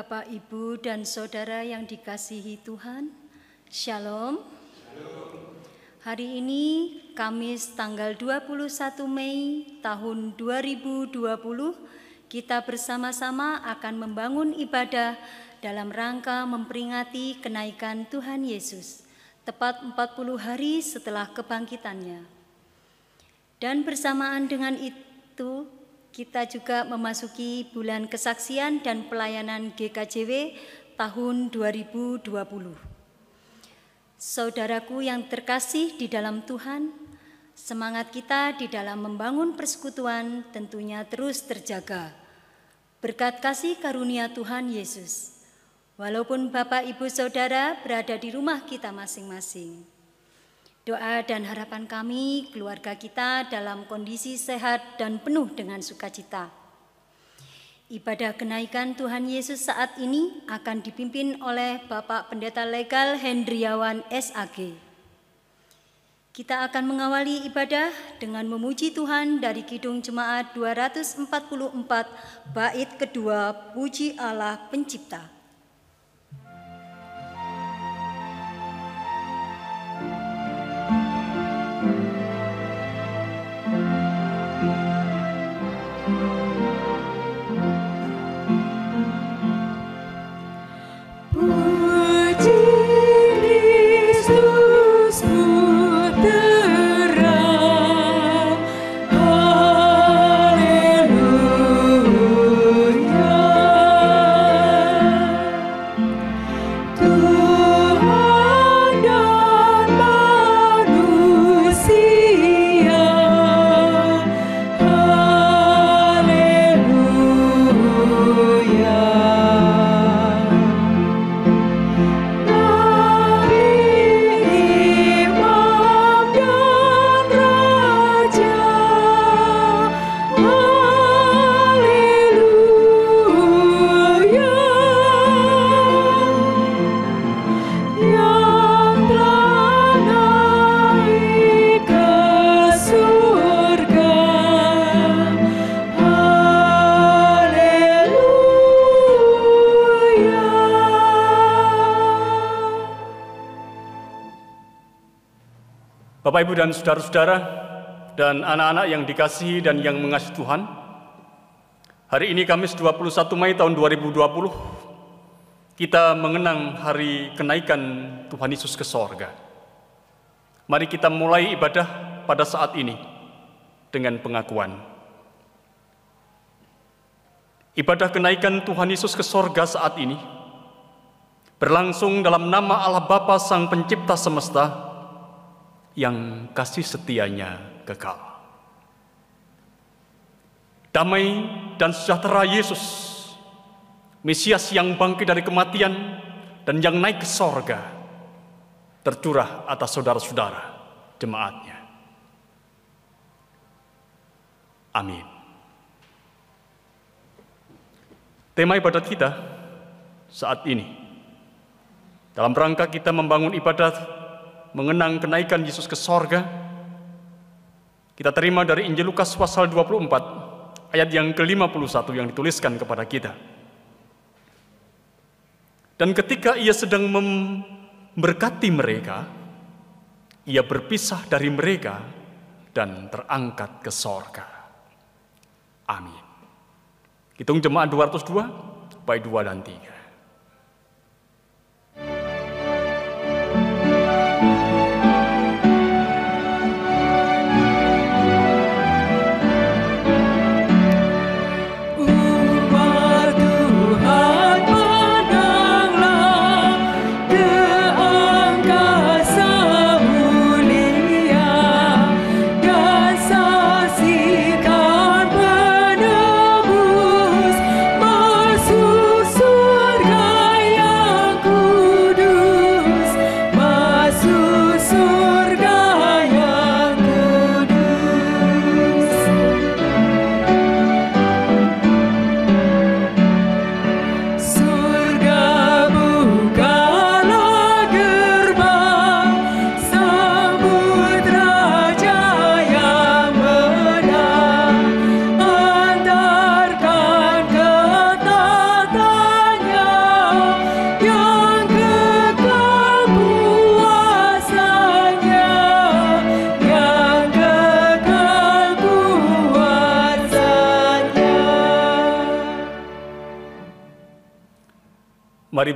Bapak, Ibu, dan Saudara yang dikasihi Tuhan, Shalom. Hari ini Kamis tanggal 21 Mei tahun 2020 kita bersama-sama akan membangun ibadah dalam rangka memperingati kenaikan Tuhan Yesus tepat 40 hari setelah kebangkitannya. Dan bersamaan dengan itu kita juga memasuki bulan kesaksian dan pelayanan GKJW tahun 2020. Saudaraku yang terkasih di dalam Tuhan, semangat kita di dalam membangun persekutuan tentunya terus terjaga. Berkat kasih karunia Tuhan Yesus, walaupun Bapak, Ibu, Saudara berada di rumah kita masing-masing Doa dan harapan kami, keluarga kita dalam kondisi sehat dan penuh dengan sukacita. Ibadah kenaikan Tuhan Yesus saat ini akan dipimpin oleh Bapak Pendeta Legal Hendriawan SAG. Kita akan mengawali ibadah dengan memuji Tuhan dari Kidung Jemaat 244 bait kedua Puji Allah Pencipta. Ibu, dan saudara-saudara, dan anak-anak yang dikasihi dan yang mengasihi Tuhan, hari ini Kamis 21 Mei tahun 2020, kita mengenang hari kenaikan Tuhan Yesus ke sorga. Mari kita mulai ibadah pada saat ini dengan pengakuan. Ibadah kenaikan Tuhan Yesus ke sorga saat ini berlangsung dalam nama Allah Bapa Sang Pencipta Semesta, yang kasih setianya kekal. Damai dan sejahtera Yesus, Mesias yang bangkit dari kematian dan yang naik ke sorga, tercurah atas saudara-saudara jemaatnya. Amin. Tema ibadat kita saat ini, dalam rangka kita membangun ibadat mengenang kenaikan Yesus ke sorga, kita terima dari Injil Lukas pasal 24, ayat yang ke-51 yang dituliskan kepada kita. Dan ketika ia sedang memberkati mereka, ia berpisah dari mereka dan terangkat ke sorga. Amin. Hitung jemaat 202, baik 2 dan 3.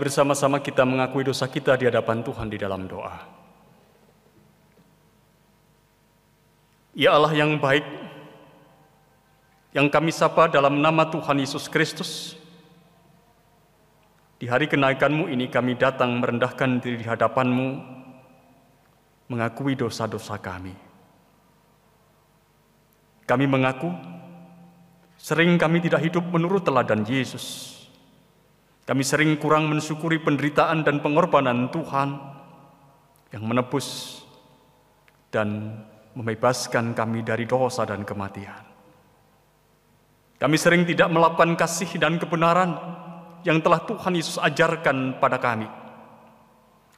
Bersama-sama kita mengakui dosa kita di hadapan Tuhan di dalam doa. Ya Allah yang baik, yang kami sapa dalam nama Tuhan Yesus Kristus, di hari kenaikanmu ini kami datang merendahkan diri di hadapanmu, mengakui dosa-dosa kami. Kami mengaku, sering kami tidak hidup menurut teladan Yesus. Kami sering kurang mensyukuri penderitaan dan pengorbanan Tuhan yang menebus dan membebaskan kami dari dosa dan kematian. Kami sering tidak melakukan kasih dan kebenaran yang telah Tuhan Yesus ajarkan pada kami.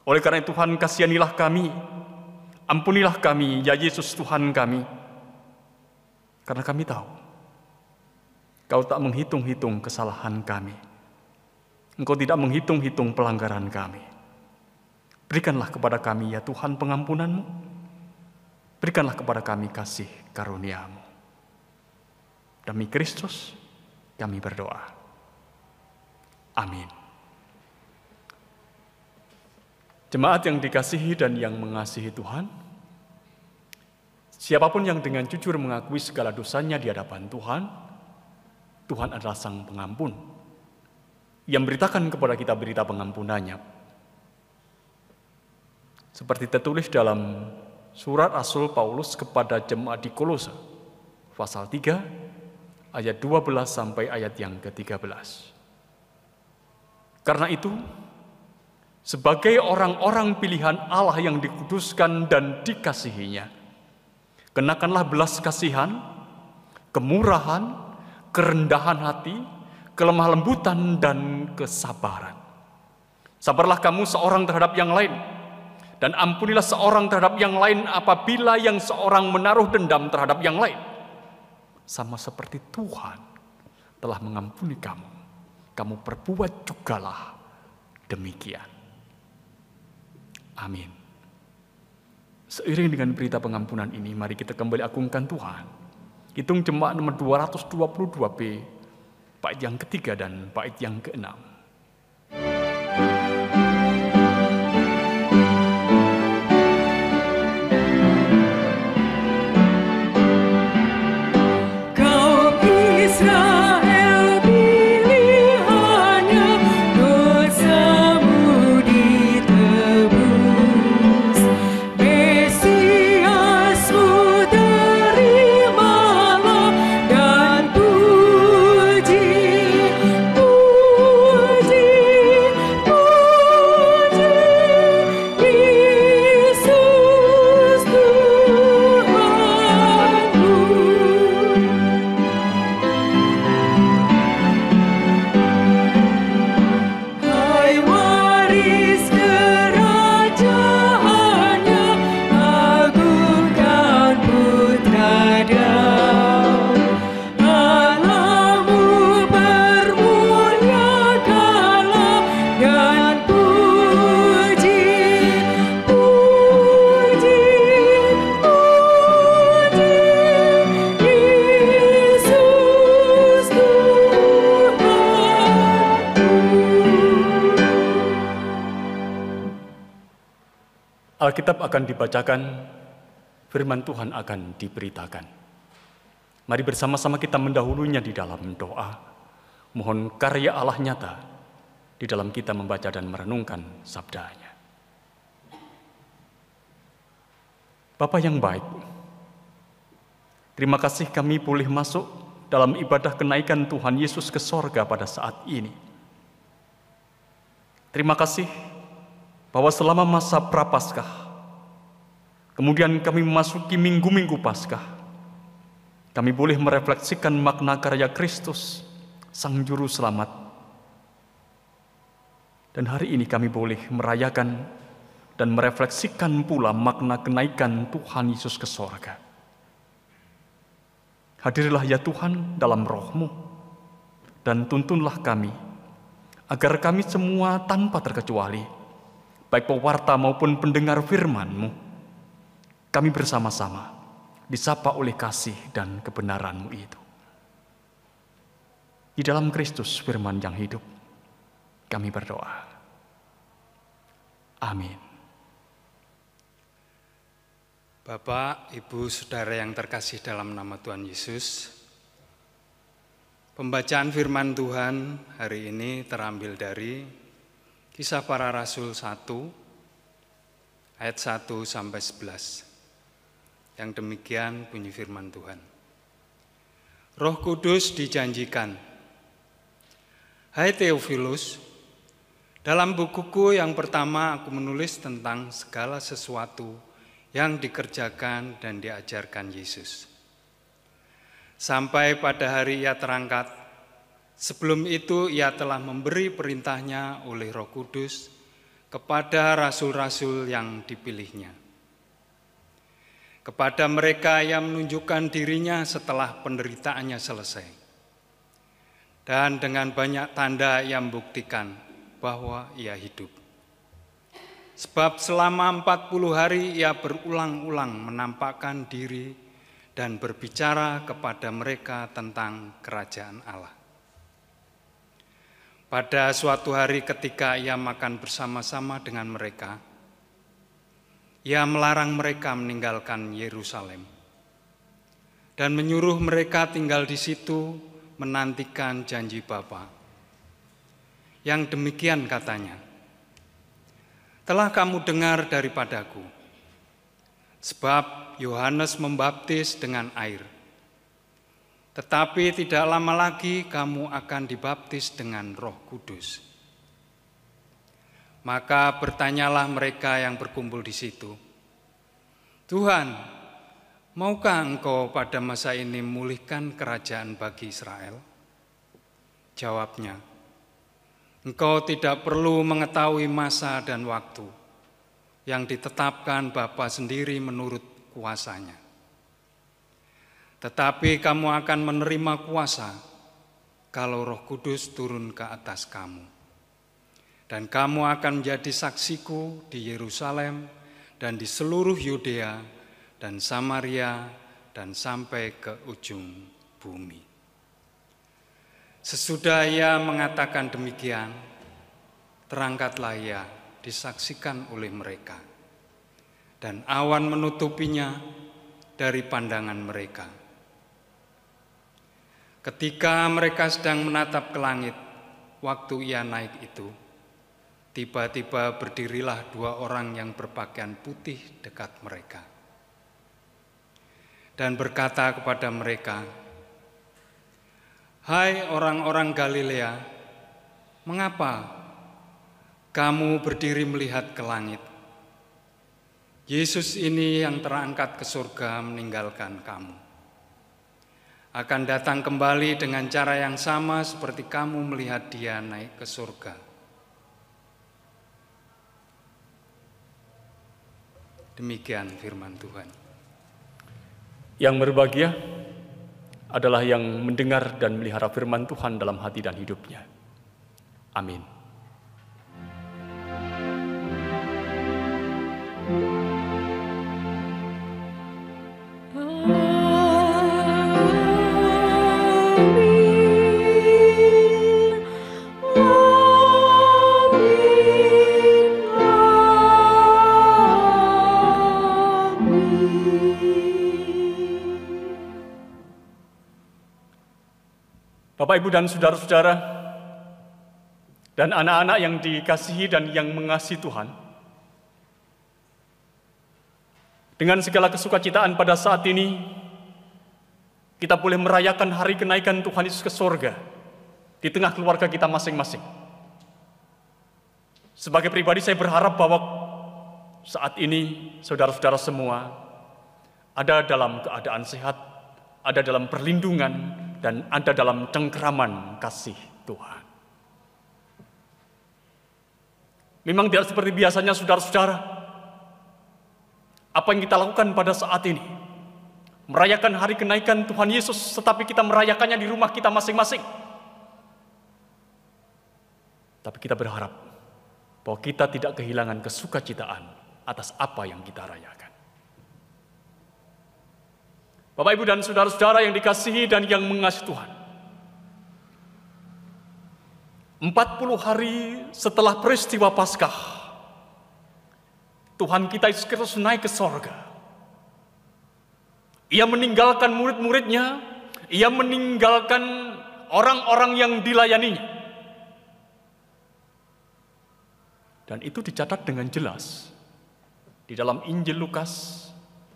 Oleh karena itu Tuhan kasihanilah kami, ampunilah kami ya Yesus Tuhan kami. Karena kami tahu Kau tak menghitung-hitung kesalahan kami Engkau tidak menghitung-hitung pelanggaran kami. Berikanlah kepada kami ya Tuhan pengampunanmu. Berikanlah kepada kami kasih karuniamu. Demi Kristus kami berdoa. Amin. Jemaat yang dikasihi dan yang mengasihi Tuhan, siapa pun yang dengan jujur mengakui segala dosanya di hadapan Tuhan, Tuhan adalah Sang Pengampun yang beritakan kepada kita berita pengampunannya. Seperti tertulis dalam surat Rasul Paulus kepada jemaat di Kolose, pasal 3, ayat 12 sampai ayat yang ke-13. Karena itu, sebagai orang-orang pilihan Allah yang dikuduskan dan dikasihinya, kenakanlah belas kasihan, kemurahan, kerendahan hati, kelemah lembutan dan kesabaran. Sabarlah kamu seorang terhadap yang lain, dan ampunilah seorang terhadap yang lain apabila yang seorang menaruh dendam terhadap yang lain. Sama seperti Tuhan telah mengampuni kamu, kamu perbuat jugalah demikian. Amin. Seiring dengan berita pengampunan ini, mari kita kembali agungkan Tuhan. Hitung jemaat nomor 222b bait yang ketiga dan bait yang keenam. Alkitab akan dibacakan, firman Tuhan akan diberitakan. Mari bersama-sama kita mendahulunya di dalam doa. Mohon karya Allah nyata di dalam kita membaca dan merenungkan sabdanya. Bapak yang baik, terima kasih kami boleh masuk dalam ibadah kenaikan Tuhan Yesus ke sorga pada saat ini. Terima kasih bahwa selama masa prapaskah, kemudian kami memasuki minggu-minggu paskah, kami boleh merefleksikan makna karya Kristus, Sang Juru Selamat. Dan hari ini kami boleh merayakan dan merefleksikan pula makna kenaikan Tuhan Yesus ke sorga. Hadirlah ya Tuhan dalam rohmu, dan tuntunlah kami, agar kami semua tanpa terkecuali, baik pewarta maupun pendengar firman-Mu, kami bersama-sama disapa oleh kasih dan kebenaran-Mu itu. Di dalam Kristus firman yang hidup, kami berdoa. Amin. Bapak, Ibu, Saudara yang terkasih dalam nama Tuhan Yesus, pembacaan firman Tuhan hari ini terambil dari Kisah Para Rasul 1 ayat 1 sampai 11. Yang demikian bunyi firman Tuhan. Roh Kudus dijanjikan. Hai Theophilus, dalam bukuku yang pertama aku menulis tentang segala sesuatu yang dikerjakan dan diajarkan Yesus. Sampai pada hari ia terangkat, sebelum itu ia telah memberi perintahnya oleh roh kudus kepada rasul-rasul yang dipilihnya. Kepada mereka yang menunjukkan dirinya setelah penderitaannya selesai. Dan dengan banyak tanda yang membuktikan bahwa ia hidup. Sebab selama 40 hari ia berulang-ulang menampakkan diri dan berbicara kepada mereka tentang kerajaan Allah. Pada suatu hari ketika ia makan bersama-sama dengan mereka, ia melarang mereka meninggalkan Yerusalem dan menyuruh mereka tinggal di situ menantikan janji Bapa. Yang demikian katanya, telah kamu dengar daripadaku. Sebab Yohanes membaptis dengan air. Tetapi tidak lama lagi kamu akan dibaptis dengan roh kudus. Maka bertanyalah mereka yang berkumpul di situ. Tuhan, maukah engkau pada masa ini memulihkan kerajaan bagi Israel? Jawabnya, Engkau tidak perlu mengetahui masa dan waktu yang ditetapkan Bapa sendiri menurut kuasanya. Tetapi kamu akan menerima kuasa kalau Roh Kudus turun ke atas kamu. Dan kamu akan menjadi saksiku di Yerusalem dan di seluruh Yudea dan Samaria dan sampai ke ujung bumi. Sesudah ia mengatakan demikian, terangkatlah ia disaksikan oleh mereka. Dan awan menutupinya dari pandangan mereka. Ketika mereka sedang menatap ke langit, waktu ia naik itu, tiba-tiba berdirilah dua orang yang berpakaian putih dekat mereka. Dan berkata kepada mereka, Hai orang-orang Galilea, mengapa kamu berdiri melihat ke langit? Yesus ini yang terangkat ke surga meninggalkan kamu. Akan datang kembali dengan cara yang sama seperti kamu melihat dia naik ke surga. Demikian firman Tuhan. Yang berbahagia adalah yang mendengar dan melihara firman Tuhan dalam hati dan hidupnya. Amin. Bapak, Ibu, dan saudara-saudara, dan anak-anak yang dikasihi dan yang mengasihi Tuhan, dengan segala kesukacitaan pada saat ini, kita boleh merayakan hari kenaikan Tuhan Yesus ke sorga di tengah keluarga kita masing-masing. Sebagai pribadi saya berharap bahwa saat ini saudara-saudara semua ada dalam keadaan sehat, ada dalam perlindungan, dan ada dalam cengkeraman kasih Tuhan. Memang tidak seperti biasanya saudara-saudara. Apa yang kita lakukan pada saat ini? Merayakan hari kenaikan Tuhan Yesus, tetapi kita merayakannya di rumah kita masing-masing. Tapi kita berharap bahwa kita tidak kehilangan kesukacitaan atas apa yang kita rayakan. Bapak, Ibu, dan saudara-saudara yang dikasihi dan yang mengasihi Tuhan. 40 hari setelah peristiwa Paskah, Tuhan kita Yesus Kristus naik ke sorga. Ia meninggalkan murid-muridnya, ia meninggalkan orang-orang yang dilayaninya. Dan itu dicatat dengan jelas di dalam Injil Lukas,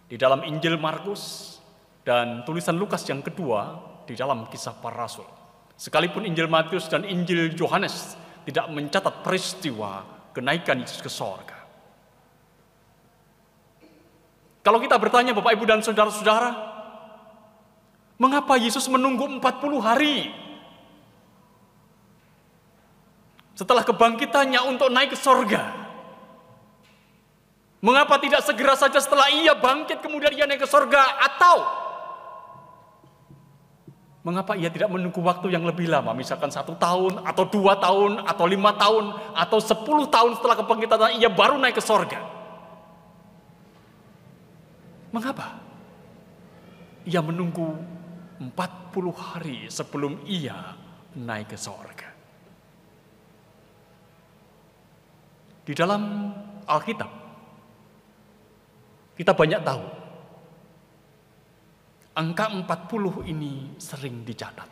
di dalam Injil Markus, dan tulisan Lukas yang kedua di dalam kisah para rasul. Sekalipun Injil Matius dan Injil Yohanes tidak mencatat peristiwa kenaikan Yesus ke sorga. Kalau kita bertanya Bapak Ibu dan Saudara-saudara, mengapa Yesus menunggu 40 hari setelah kebangkitannya untuk naik ke sorga. Mengapa tidak segera saja setelah ia bangkit kemudian ia naik ke sorga atau Mengapa ia tidak menunggu waktu yang lebih lama, misalkan satu tahun, atau dua tahun, atau lima tahun, atau sepuluh tahun setelah kebangkitan ia baru naik ke sorga? Mengapa? Ia menunggu empat puluh hari sebelum ia naik ke sorga. Di dalam Alkitab, kita banyak tahu angka 40 ini sering dicatat.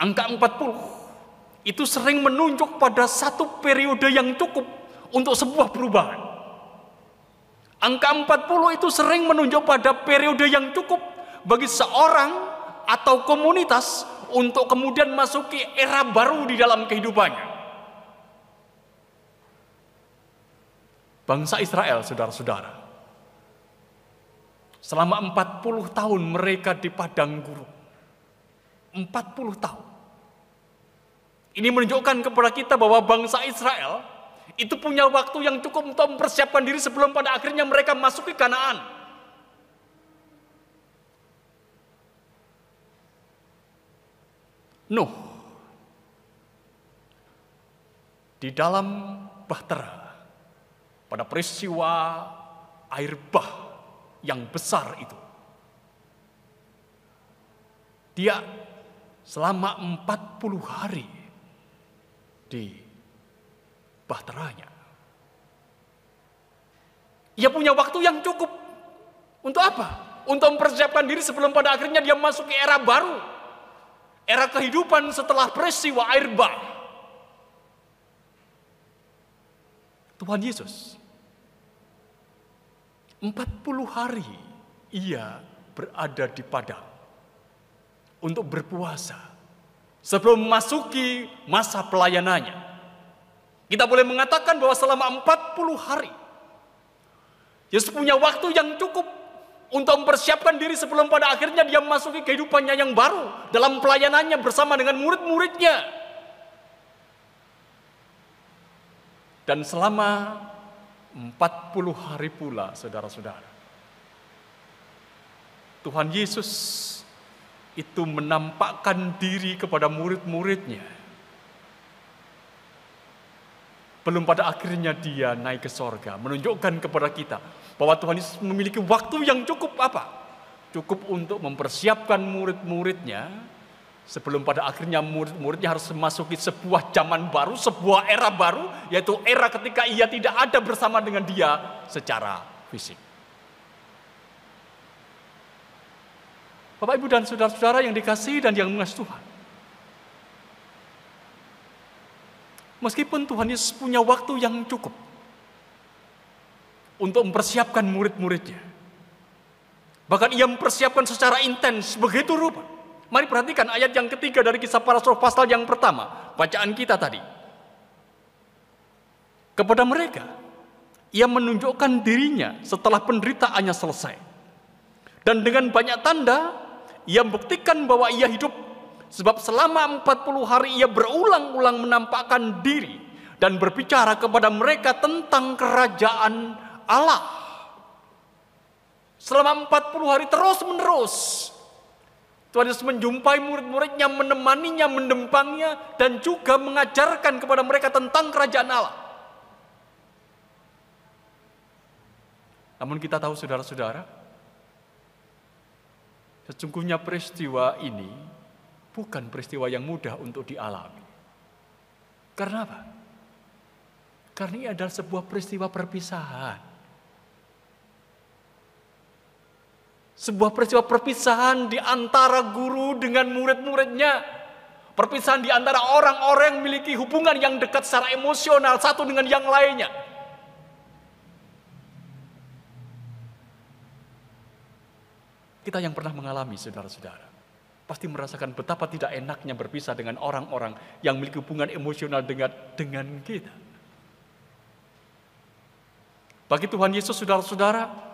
Angka 40 itu sering menunjuk pada satu periode yang cukup untuk sebuah perubahan. Angka 40 itu sering menunjuk pada periode yang cukup bagi seorang atau komunitas untuk kemudian masuki era baru di dalam kehidupannya. Bangsa Israel, saudara-saudara. Selama 40 tahun mereka di padang gurun. 40 tahun. Ini menunjukkan kepada kita bahwa bangsa Israel itu punya waktu yang cukup untuk mempersiapkan diri sebelum pada akhirnya mereka masuk ke Kanaan. Nuh di dalam bahtera pada peristiwa air bah yang besar itu. Dia selama 40 hari di bahteranya. Ia punya waktu yang cukup. Untuk apa? Untuk mempersiapkan diri sebelum pada akhirnya dia masuk ke era baru. Era kehidupan setelah peristiwa air bah. Tuhan Yesus 40 hari ia berada di padang untuk berpuasa sebelum memasuki masa pelayanannya. Kita boleh mengatakan bahwa selama 40 hari Yesus punya waktu yang cukup untuk mempersiapkan diri sebelum pada akhirnya dia memasuki kehidupannya yang baru dalam pelayanannya bersama dengan murid-muridnya. Dan selama 40 hari pula saudara-saudara. Tuhan Yesus itu menampakkan diri kepada murid-muridnya. Belum pada akhirnya dia naik ke sorga, menunjukkan kepada kita bahwa Tuhan Yesus memiliki waktu yang cukup apa? Cukup untuk mempersiapkan murid-muridnya Sebelum pada akhirnya murid-muridnya harus memasuki sebuah zaman baru, sebuah era baru, yaitu era ketika ia tidak ada bersama dengan dia secara fisik. Bapak, Ibu, dan saudara-saudara yang dikasih dan yang mengasihi Tuhan. Meskipun Tuhan Yesus punya waktu yang cukup untuk mempersiapkan murid-muridnya. Bahkan ia mempersiapkan secara intens begitu rupa Mari perhatikan ayat yang ketiga dari kisah para rasul pasal yang pertama. Bacaan kita tadi. Kepada mereka, ia menunjukkan dirinya setelah penderitaannya selesai. Dan dengan banyak tanda, ia membuktikan bahwa ia hidup. Sebab selama 40 hari ia berulang-ulang menampakkan diri dan berbicara kepada mereka tentang kerajaan Allah. Selama 40 hari terus menerus Tuhan Yesus menjumpai murid-muridnya, menemaninya, mendempangnya, dan juga mengajarkan kepada mereka tentang kerajaan Allah. Namun kita tahu saudara-saudara, sesungguhnya peristiwa ini bukan peristiwa yang mudah untuk dialami. Karena apa? Karena ini adalah sebuah peristiwa perpisahan. Sebuah peristiwa perpisahan di antara guru dengan murid-muridnya. Perpisahan di antara orang-orang yang memiliki hubungan yang dekat secara emosional satu dengan yang lainnya. Kita yang pernah mengalami saudara-saudara pasti merasakan betapa tidak enaknya berpisah dengan orang-orang yang memiliki hubungan emosional dengan dengan kita. Bagi Tuhan Yesus saudara-saudara,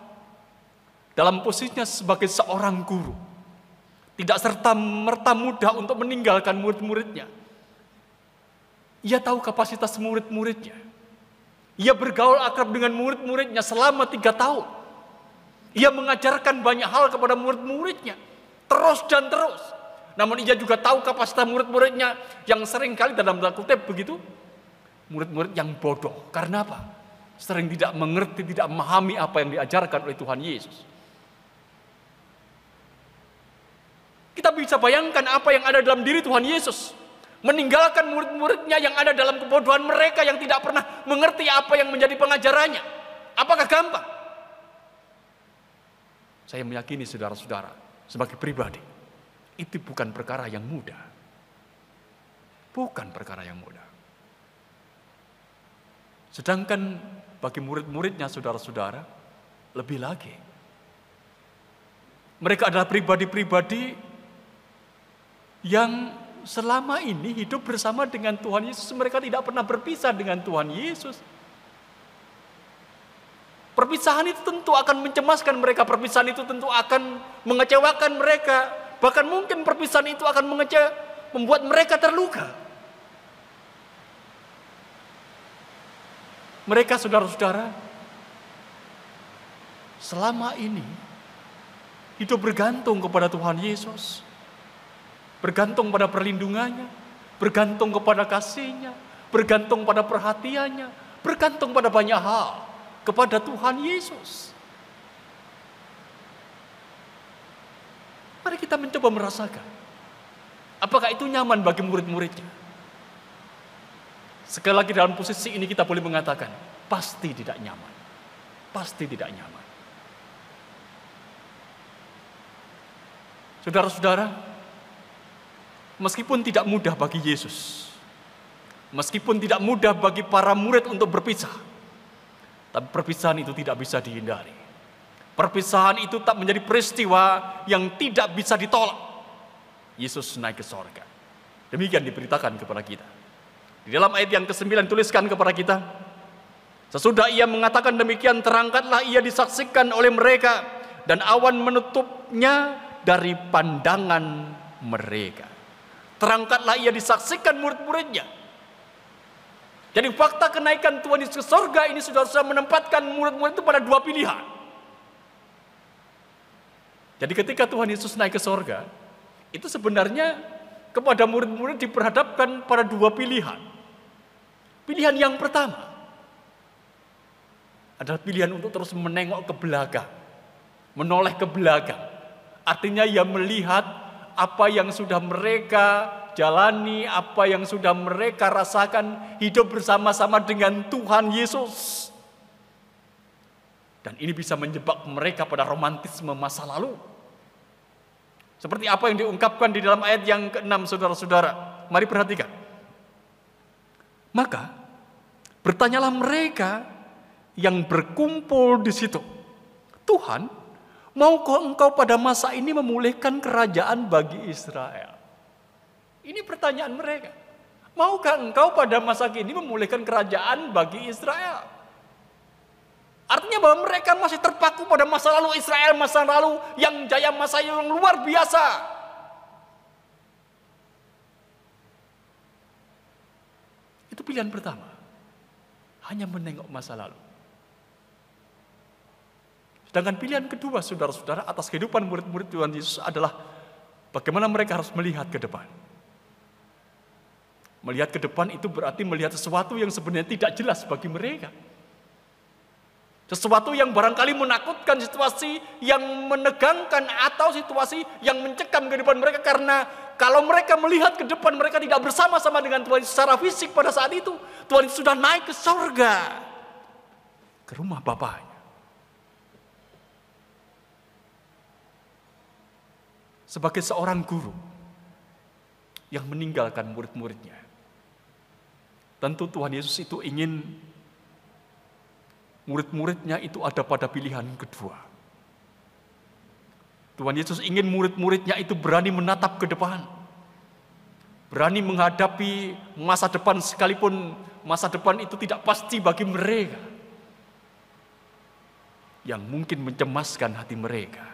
dalam posisinya sebagai seorang guru, tidak serta merta mudah untuk meninggalkan murid-muridnya. Ia tahu kapasitas murid-muridnya. Ia bergaul akrab dengan murid-muridnya selama tiga tahun. Ia mengajarkan banyak hal kepada murid-muridnya. Terus dan terus. Namun ia juga tahu kapasitas murid-muridnya yang sering kali dalam tanda kutip begitu. Murid-murid yang bodoh. Karena apa? sering tidak mengerti, tidak memahami apa yang diajarkan oleh Tuhan Yesus. Kita bisa bayangkan apa yang ada dalam diri Tuhan Yesus. Meninggalkan murid-muridnya yang ada dalam kebodohan mereka yang tidak pernah mengerti apa yang menjadi pengajarannya. Apakah gampang? Saya meyakini saudara-saudara, sebagai pribadi, itu bukan perkara yang mudah. Bukan perkara yang mudah. Sedangkan bagi murid-muridnya saudara-saudara, lebih lagi. Mereka adalah pribadi-pribadi yang selama ini hidup bersama dengan Tuhan Yesus. Mereka tidak pernah berpisah dengan Tuhan Yesus. Perpisahan itu tentu akan mencemaskan mereka. Perpisahan itu tentu akan mengecewakan mereka. Bahkan mungkin perpisahan itu akan mengece membuat mereka terluka. Mereka saudara-saudara, selama ini hidup bergantung kepada Tuhan Yesus. Bergantung pada perlindungannya, bergantung kepada kasihnya, bergantung pada perhatiannya, bergantung pada banyak hal kepada Tuhan Yesus. Mari kita mencoba merasakan. Apakah itu nyaman bagi murid-muridnya? Sekali lagi dalam posisi ini kita boleh mengatakan, pasti tidak nyaman. Pasti tidak nyaman. Saudara-saudara, meskipun tidak mudah bagi Yesus, meskipun tidak mudah bagi para murid untuk berpisah, tapi perpisahan itu tidak bisa dihindari. Perpisahan itu tak menjadi peristiwa yang tidak bisa ditolak. Yesus naik ke sorga. Demikian diberitakan kepada kita. Di dalam ayat yang ke-9 tuliskan kepada kita. Sesudah ia mengatakan demikian terangkatlah ia disaksikan oleh mereka dan awan menutupnya dari pandangan mereka. Terangkatlah ia disaksikan murid-muridnya. Jadi fakta kenaikan Tuhan Yesus ke surga ini sudah sudah menempatkan murid-murid itu pada dua pilihan. Jadi ketika Tuhan Yesus naik ke surga, itu sebenarnya kepada murid-murid diperhadapkan pada dua pilihan. Pilihan yang pertama adalah pilihan untuk terus menengok ke belakang, menoleh ke belakang. Artinya ia melihat apa yang sudah mereka jalani, apa yang sudah mereka rasakan hidup bersama-sama dengan Tuhan Yesus. Dan ini bisa menjebak mereka pada romantisme masa lalu. Seperti apa yang diungkapkan di dalam ayat yang ke-6 saudara-saudara. Mari perhatikan. Maka bertanyalah mereka yang berkumpul di situ. Tuhan, maukah engkau pada masa ini memulihkan kerajaan bagi Israel? Ini pertanyaan mereka. Maukah engkau pada masa kini memulihkan kerajaan bagi Israel? Artinya bahwa mereka masih terpaku pada masa lalu Israel, masa lalu yang jaya masa yang luar biasa. Itu pilihan pertama. Hanya menengok masa lalu. Sedangkan pilihan kedua saudara-saudara atas kehidupan murid-murid Tuhan Yesus adalah bagaimana mereka harus melihat ke depan. Melihat ke depan itu berarti melihat sesuatu yang sebenarnya tidak jelas bagi mereka. Sesuatu yang barangkali menakutkan, situasi yang menegangkan atau situasi yang mencekam kehidupan mereka karena kalau mereka melihat ke depan mereka tidak bersama-sama dengan Tuhan secara fisik pada saat itu. Tuhan sudah naik ke surga. Ke rumah Bapaknya. Sebagai seorang guru yang meninggalkan murid-muridnya. Tentu Tuhan Yesus itu ingin murid-muridnya itu ada pada pilihan kedua. Tuhan Yesus ingin murid-muridnya itu berani menatap ke depan. Berani menghadapi masa depan sekalipun masa depan itu tidak pasti bagi mereka. Yang mungkin mencemaskan hati mereka.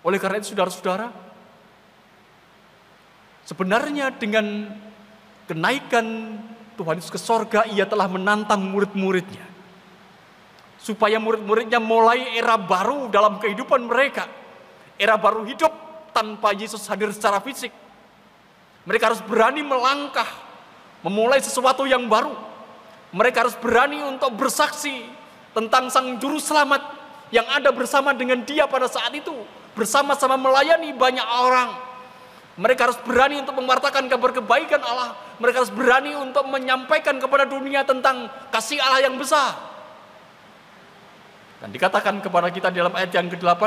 Oleh karena itu saudara-saudara, sebenarnya dengan kenaikan Tuhan Yesus ke sorga, ia telah menantang murid-muridnya. Supaya murid-muridnya mulai era baru dalam kehidupan mereka. Era baru hidup tanpa Yesus hadir secara fisik. Mereka harus berani melangkah, memulai sesuatu yang baru. Mereka harus berani untuk bersaksi tentang Sang Juru Selamat yang ada bersama dengan dia pada saat itu. Bersama-sama melayani banyak orang mereka harus berani untuk mewartakan kabar kebaikan Allah. Mereka harus berani untuk menyampaikan kepada dunia tentang kasih Allah yang besar. Dan dikatakan kepada kita dalam ayat yang ke-8,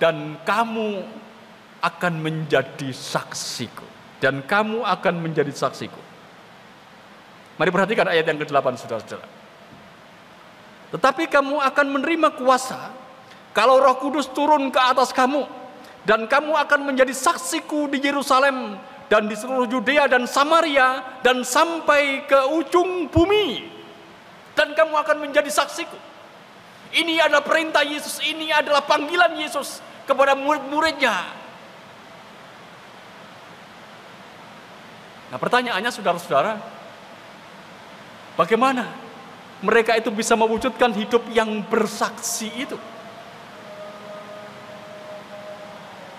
dan kamu akan menjadi saksiku. Dan kamu akan menjadi saksiku. Mari perhatikan ayat yang ke-8 saudara-saudara. Tetapi kamu akan menerima kuasa kalau roh kudus turun ke atas kamu dan kamu akan menjadi saksiku di Yerusalem dan di seluruh Yudea dan Samaria dan sampai ke ujung bumi. Dan kamu akan menjadi saksiku. Ini adalah perintah Yesus, ini adalah panggilan Yesus kepada murid-muridnya. Nah pertanyaannya saudara-saudara, bagaimana mereka itu bisa mewujudkan hidup yang bersaksi itu?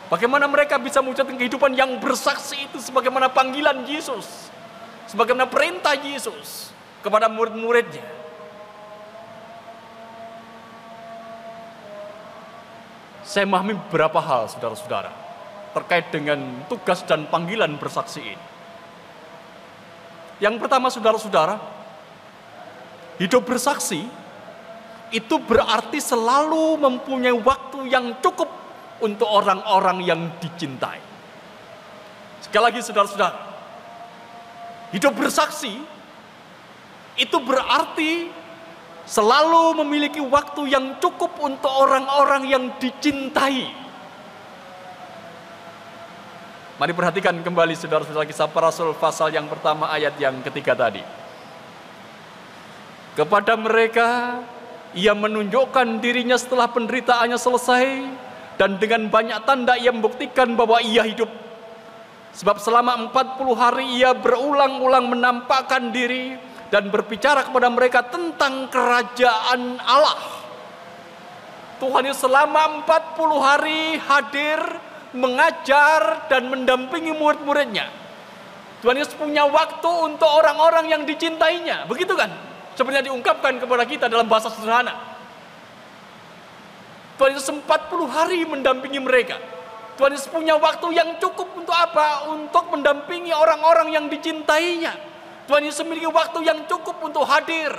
Bagaimana mereka bisa mewujudkan kehidupan yang bersaksi itu sebagaimana panggilan Yesus. Sebagaimana perintah Yesus kepada murid-muridnya. Saya memahami beberapa hal saudara-saudara terkait dengan tugas dan panggilan bersaksi ini. Yang pertama saudara-saudara, hidup bersaksi itu berarti selalu mempunyai waktu yang cukup untuk orang-orang yang dicintai. Sekali lagi saudara-saudara, hidup bersaksi itu berarti selalu memiliki waktu yang cukup untuk orang-orang yang dicintai. Mari perhatikan kembali saudara-saudara kisah para rasul pasal yang pertama ayat yang ketiga tadi. Kepada mereka ia menunjukkan dirinya setelah penderitaannya selesai dan dengan banyak tanda ia membuktikan bahwa ia hidup. Sebab selama 40 hari ia berulang-ulang menampakkan diri dan berbicara kepada mereka tentang kerajaan Allah. Tuhan Yesus selama 40 hari hadir, mengajar dan mendampingi murid-muridnya. Tuhan Yesus punya waktu untuk orang-orang yang dicintainya. Begitu kan? Sebenarnya diungkapkan kepada kita dalam bahasa sederhana. Tuhan Yesus 40 hari mendampingi mereka. Tuhan Yesus punya waktu yang cukup untuk apa? Untuk mendampingi orang-orang yang dicintainya. Tuhan Yesus memiliki waktu yang cukup untuk hadir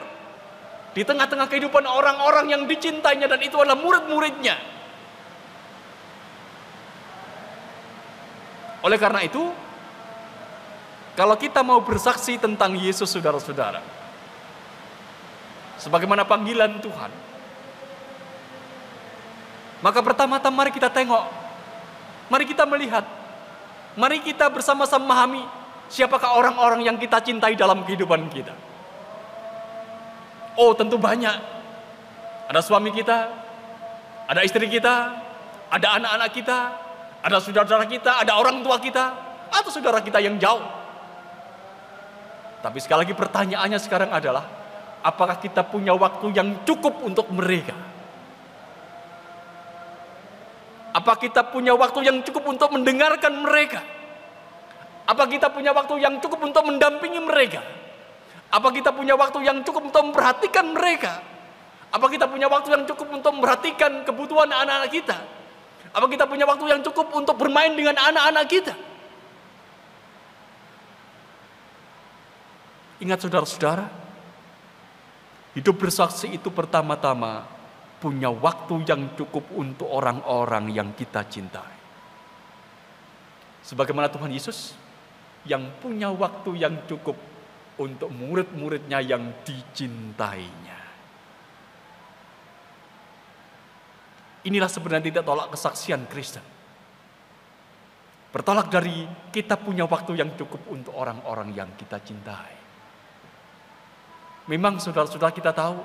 di tengah-tengah kehidupan orang-orang yang dicintainya dan itu adalah murid-muridnya. Oleh karena itu, kalau kita mau bersaksi tentang Yesus saudara-saudara, sebagaimana panggilan Tuhan, maka pertama-tama mari kita tengok. Mari kita melihat. Mari kita bersama-sama memahami siapakah orang-orang yang kita cintai dalam kehidupan kita. Oh, tentu banyak. Ada suami kita, ada istri kita, ada anak-anak kita, ada saudara-saudara kita, ada orang tua kita, atau saudara kita yang jauh. Tapi sekali lagi pertanyaannya sekarang adalah, apakah kita punya waktu yang cukup untuk mereka? Apa kita punya waktu yang cukup untuk mendengarkan mereka? Apa kita punya waktu yang cukup untuk mendampingi mereka? Apa kita punya waktu yang cukup untuk memperhatikan mereka? Apa kita punya waktu yang cukup untuk memperhatikan kebutuhan anak-anak kita? Apa kita punya waktu yang cukup untuk bermain dengan anak-anak kita? Ingat saudara-saudara, hidup bersaksi itu pertama-tama punya waktu yang cukup untuk orang-orang yang kita cintai. Sebagaimana Tuhan Yesus yang punya waktu yang cukup untuk murid-muridnya yang dicintainya. Inilah sebenarnya tidak tolak kesaksian Kristen. Bertolak dari kita punya waktu yang cukup untuk orang-orang yang kita cintai. Memang saudara-saudara kita tahu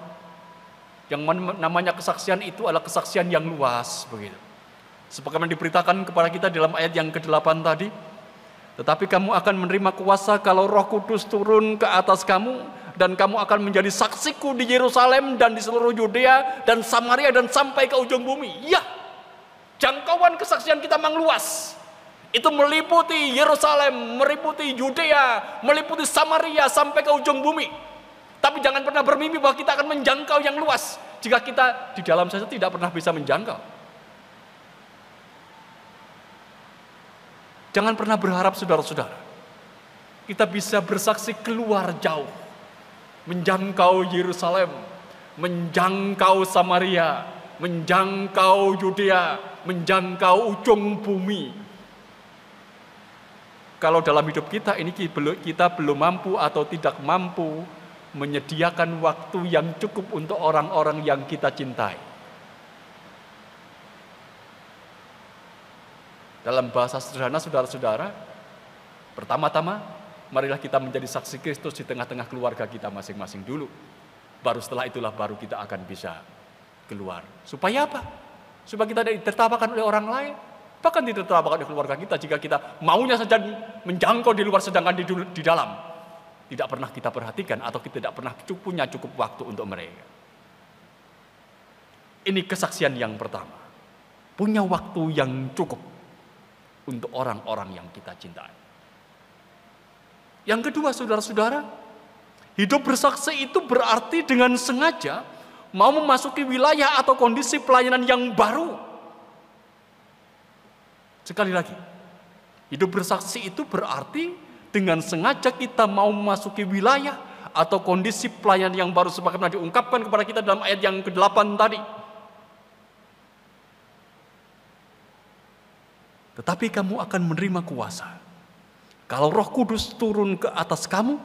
yang namanya kesaksian itu adalah kesaksian yang luas begitu. Sebagaimana diberitakan kepada kita dalam ayat yang ke-8 tadi, tetapi kamu akan menerima kuasa kalau Roh Kudus turun ke atas kamu dan kamu akan menjadi saksiku di Yerusalem dan di seluruh Yudea dan Samaria dan sampai ke ujung bumi. Ya, jangkauan kesaksian kita memang luas. Itu meliputi Yerusalem, meliputi Yudea, meliputi Samaria sampai ke ujung bumi. Tapi jangan pernah bermimpi bahwa kita akan menjangkau yang luas jika kita di dalam saja tidak pernah bisa menjangkau. Jangan pernah berharap saudara-saudara. Kita bisa bersaksi keluar jauh. Menjangkau Yerusalem. Menjangkau Samaria. Menjangkau Yudea. Menjangkau ujung bumi. Kalau dalam hidup kita ini kita belum mampu atau tidak mampu menyediakan waktu yang cukup untuk orang-orang yang kita cintai. Dalam bahasa sederhana saudara-saudara, pertama-tama marilah kita menjadi saksi Kristus di tengah-tengah keluarga kita masing-masing dulu. Baru setelah itulah baru kita akan bisa keluar. Supaya apa? Supaya kita tidak ditertawakan oleh orang lain. Bahkan ditertawakan oleh keluarga kita jika kita maunya saja menjangkau di luar sedangkan di, di dalam tidak pernah kita perhatikan atau kita tidak pernah punya cukup waktu untuk mereka. Ini kesaksian yang pertama. Punya waktu yang cukup untuk orang-orang yang kita cintai. Yang kedua, saudara-saudara, hidup bersaksi itu berarti dengan sengaja mau memasuki wilayah atau kondisi pelayanan yang baru. Sekali lagi, hidup bersaksi itu berarti dengan sengaja kita mau memasuki wilayah atau kondisi pelayan yang baru sebagaimana diungkapkan kepada kita dalam ayat yang ke-8 tadi. Tetapi kamu akan menerima kuasa. Kalau roh kudus turun ke atas kamu,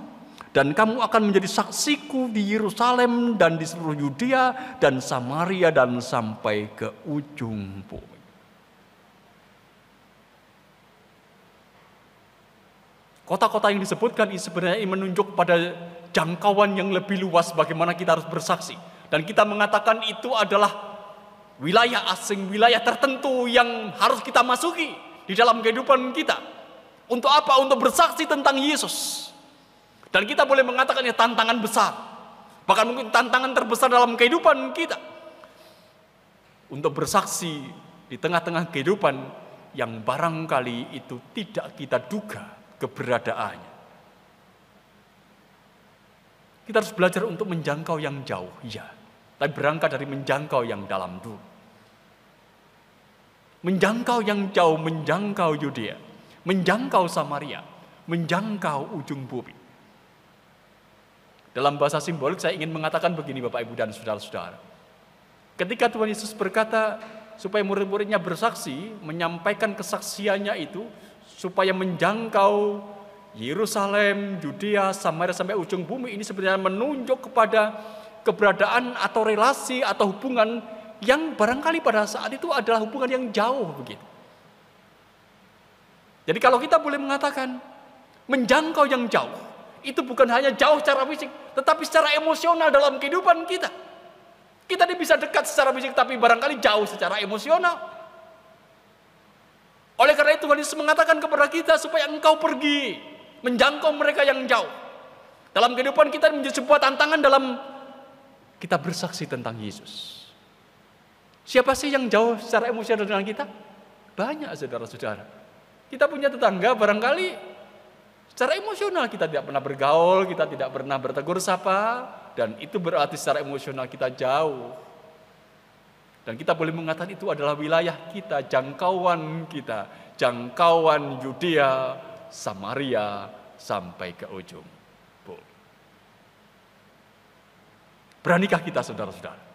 dan kamu akan menjadi saksiku di Yerusalem dan di seluruh Yudea dan Samaria dan sampai ke ujung bumi. Kota-kota yang disebutkan ini sebenarnya menunjuk pada jangkauan yang lebih luas bagaimana kita harus bersaksi. Dan kita mengatakan itu adalah wilayah asing, wilayah tertentu yang harus kita masuki di dalam kehidupan kita. Untuk apa? Untuk bersaksi tentang Yesus. Dan kita boleh mengatakan ya tantangan besar. Bahkan mungkin tantangan terbesar dalam kehidupan kita. Untuk bersaksi di tengah-tengah kehidupan yang barangkali itu tidak kita duga keberadaannya. Kita harus belajar untuk menjangkau yang jauh, ya. Tapi berangkat dari menjangkau yang dalam dulu. Menjangkau yang jauh, menjangkau Yudea, menjangkau Samaria, menjangkau ujung bumi. Dalam bahasa simbolik saya ingin mengatakan begini Bapak Ibu dan Saudara-saudara. Ketika Tuhan Yesus berkata supaya murid-muridnya bersaksi, menyampaikan kesaksiannya itu, supaya menjangkau Yerusalem, Judea, Samaria sampai ujung bumi ini sebenarnya menunjuk kepada keberadaan atau relasi atau hubungan yang barangkali pada saat itu adalah hubungan yang jauh begitu. Jadi kalau kita boleh mengatakan menjangkau yang jauh, itu bukan hanya jauh secara fisik, tetapi secara emosional dalam kehidupan kita. Kita bisa dekat secara fisik tapi barangkali jauh secara emosional. Oleh karena itu Tuhan Yesus mengatakan kepada kita supaya engkau pergi menjangkau mereka yang jauh. Dalam kehidupan kita menjadi sebuah tantangan dalam kita bersaksi tentang Yesus. Siapa sih yang jauh secara emosional dengan kita? Banyak saudara-saudara. Kita punya tetangga barangkali Secara emosional kita tidak pernah bergaul, kita tidak pernah bertegur sapa, dan itu berarti secara emosional kita jauh. Dan kita boleh mengatakan itu adalah wilayah kita, jangkauan kita, jangkauan Yudea, Samaria, sampai ke ujung. Beranikah kita saudara-saudara?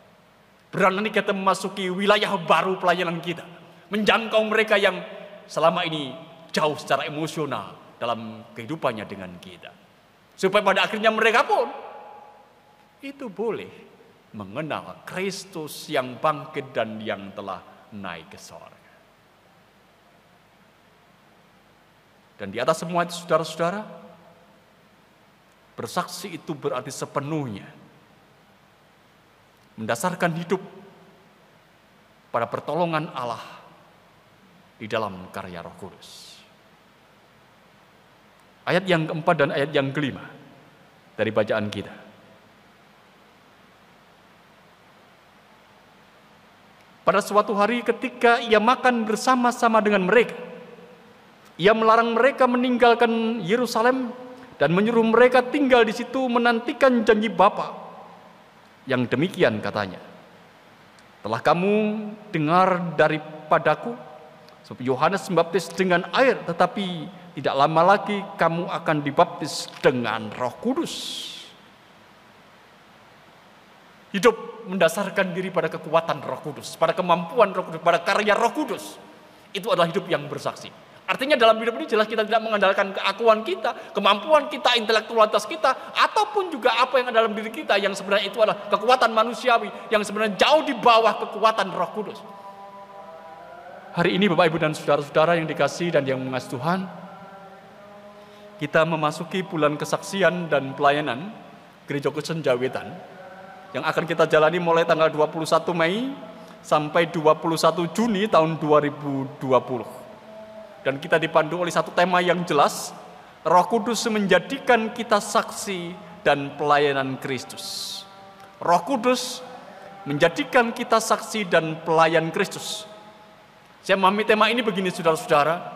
Berani kita memasuki wilayah baru pelayanan kita. Menjangkau mereka yang selama ini jauh secara emosional dalam kehidupannya dengan kita. Supaya pada akhirnya mereka pun itu boleh mengenal Kristus yang bangkit dan yang telah naik ke sorga. Dan di atas semua itu saudara-saudara, bersaksi itu berarti sepenuhnya mendasarkan hidup pada pertolongan Allah di dalam karya Roh Kudus. Ayat yang keempat dan ayat yang kelima dari bacaan kita. Pada suatu hari ketika ia makan bersama-sama dengan mereka, ia melarang mereka meninggalkan Yerusalem dan menyuruh mereka tinggal di situ menantikan janji Bapa yang demikian katanya. Telah kamu dengar daripadaku, Yohanes membaptis dengan air, tetapi tidak lama lagi kamu akan dibaptis dengan roh kudus. Hidup mendasarkan diri pada kekuatan roh kudus, pada kemampuan roh kudus, pada karya roh kudus. Itu adalah hidup yang bersaksi. Artinya dalam hidup ini jelas kita tidak mengandalkan keakuan kita, kemampuan kita, intelektualitas kita, ataupun juga apa yang ada dalam diri kita yang sebenarnya itu adalah kekuatan manusiawi yang sebenarnya jauh di bawah kekuatan Roh Kudus. Hari ini Bapak Ibu dan saudara-saudara yang dikasih dan yang mengasihi Tuhan, kita memasuki bulan kesaksian dan pelayanan Gereja Kristen Jawetan yang akan kita jalani mulai tanggal 21 Mei sampai 21 Juni tahun 2020 dan kita dipandu oleh satu tema yang jelas, Roh Kudus menjadikan kita saksi dan pelayanan Kristus. Roh Kudus menjadikan kita saksi dan pelayan Kristus. Saya memahami tema ini begini saudara-saudara.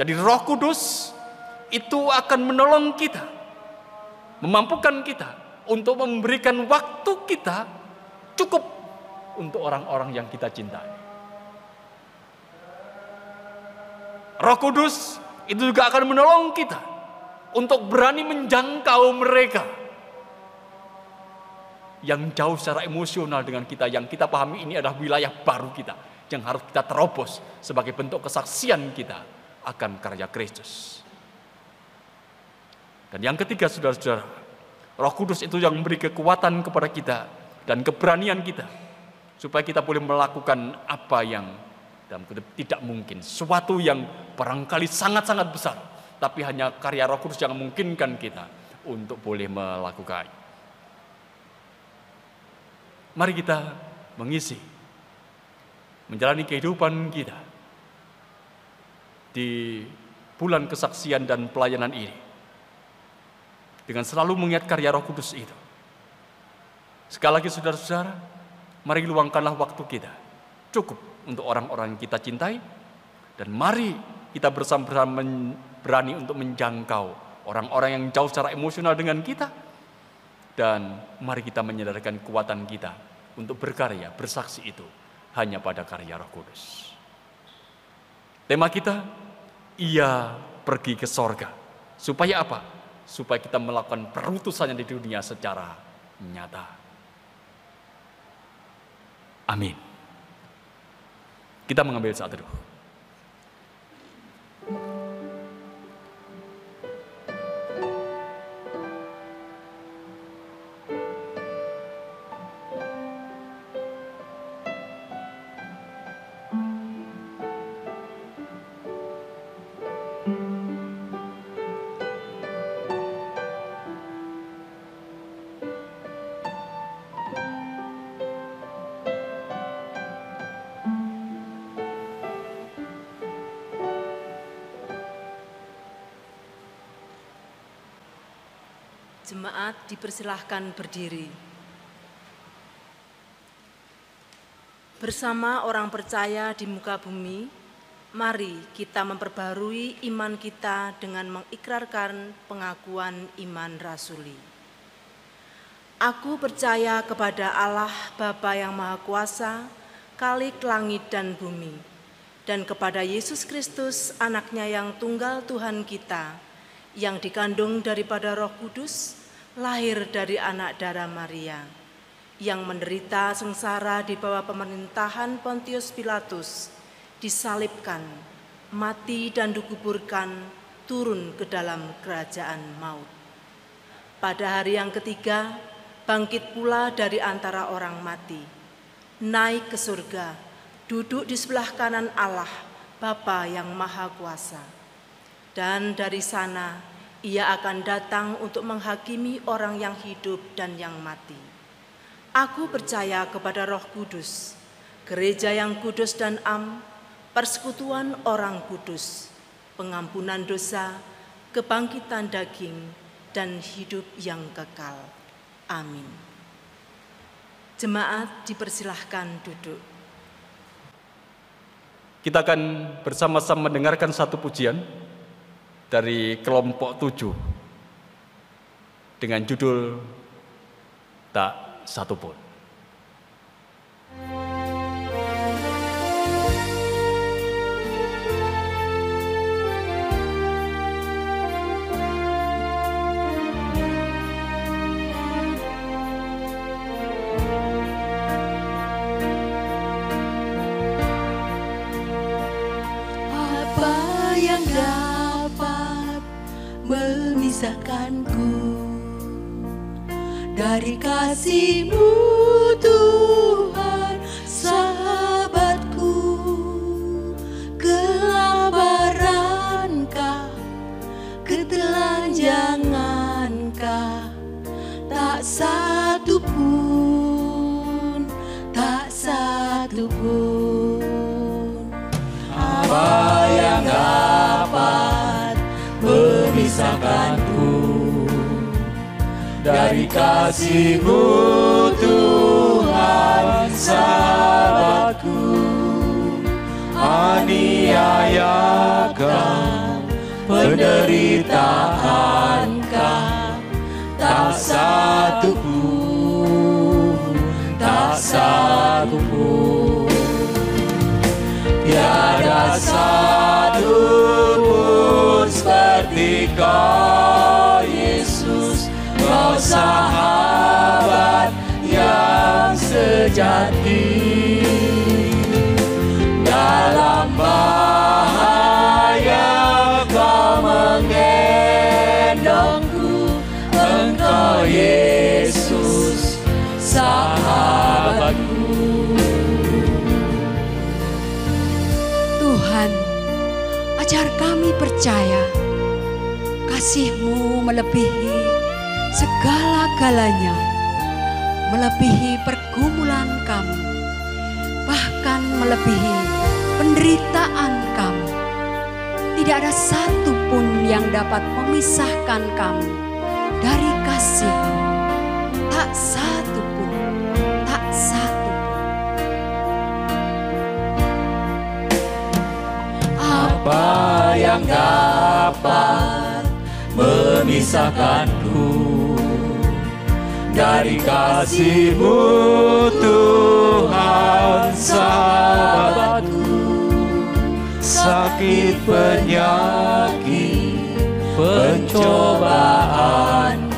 Jadi Roh Kudus itu akan menolong kita, memampukan kita untuk memberikan waktu kita cukup untuk orang-orang yang kita cintai. Roh Kudus itu juga akan menolong kita untuk berani menjangkau mereka yang jauh secara emosional dengan kita yang kita pahami ini adalah wilayah baru kita yang harus kita terobos sebagai bentuk kesaksian kita akan karya Kristus. Dan yang ketiga saudara-saudara, Roh Kudus itu yang memberi kekuatan kepada kita dan keberanian kita supaya kita boleh melakukan apa yang dalam kutip tidak mungkin. Sesuatu yang barangkali sangat-sangat besar. Tapi hanya karya roh kudus yang memungkinkan kita untuk boleh melakukan. Mari kita mengisi, menjalani kehidupan kita di bulan kesaksian dan pelayanan ini. Dengan selalu mengingat karya roh kudus itu. Sekali lagi saudara-saudara, mari luangkanlah waktu kita. Cukup untuk orang-orang yang kita cintai dan mari kita bersama-sama berani untuk menjangkau orang-orang yang jauh secara emosional dengan kita dan mari kita menyadarkan kekuatan kita untuk berkarya, bersaksi itu hanya pada karya Roh Kudus. Tema kita, ia pergi ke sorga. Supaya apa? Supaya kita melakukan perutusannya di dunia secara nyata. Amin. Kita mengambil saat teduh. Jemaat dipersilahkan berdiri. Bersama orang percaya di muka bumi, Mari kita memperbarui iman kita dengan mengikrarkan pengakuan iman rasuli. Aku percaya kepada Allah Bapa yang Maha Kuasa, Kalik langit dan bumi, dan kepada Yesus Kristus, anaknya yang tunggal Tuhan kita, yang dikandung daripada roh kudus, lahir dari anak darah Maria, yang menderita sengsara di bawah pemerintahan Pontius Pilatus, disalibkan, mati dan dikuburkan, turun ke dalam kerajaan maut. Pada hari yang ketiga, bangkit pula dari antara orang mati, naik ke surga, duduk di sebelah kanan Allah, Bapa yang Maha Kuasa. Dan dari sana ia akan datang untuk menghakimi orang yang hidup dan yang mati. Aku percaya kepada Roh Kudus, gereja yang kudus dan am, persekutuan orang kudus, pengampunan dosa, kebangkitan daging, dan hidup yang kekal. Amin. Jemaat dipersilahkan duduk. Kita akan bersama-sama mendengarkan satu pujian dari kelompok tujuh dengan judul Tak Satupun. Memisahkanku dari kasihmu Tuhan kasihmu Tuhan sahabatku. Aniayakan penderitaankah tak satu pun tak satu pun. Tiada satu pun seperti kau sahabat yang sejati. Dalam bahaya kau menggendongku engkau Yesus sahabatku. Tuhan ajar kami percaya kasihmu melebihi segala-galanya melebihi pergumulan kami, bahkan melebihi penderitaan kami. Tidak ada satu pun yang dapat memisahkan kami dari kasih. Tak satu pun, tak satu. Apa yang dapat memisahkanku dari kasihmu Tuhan sahabatku. Sakit penyakit pencobaan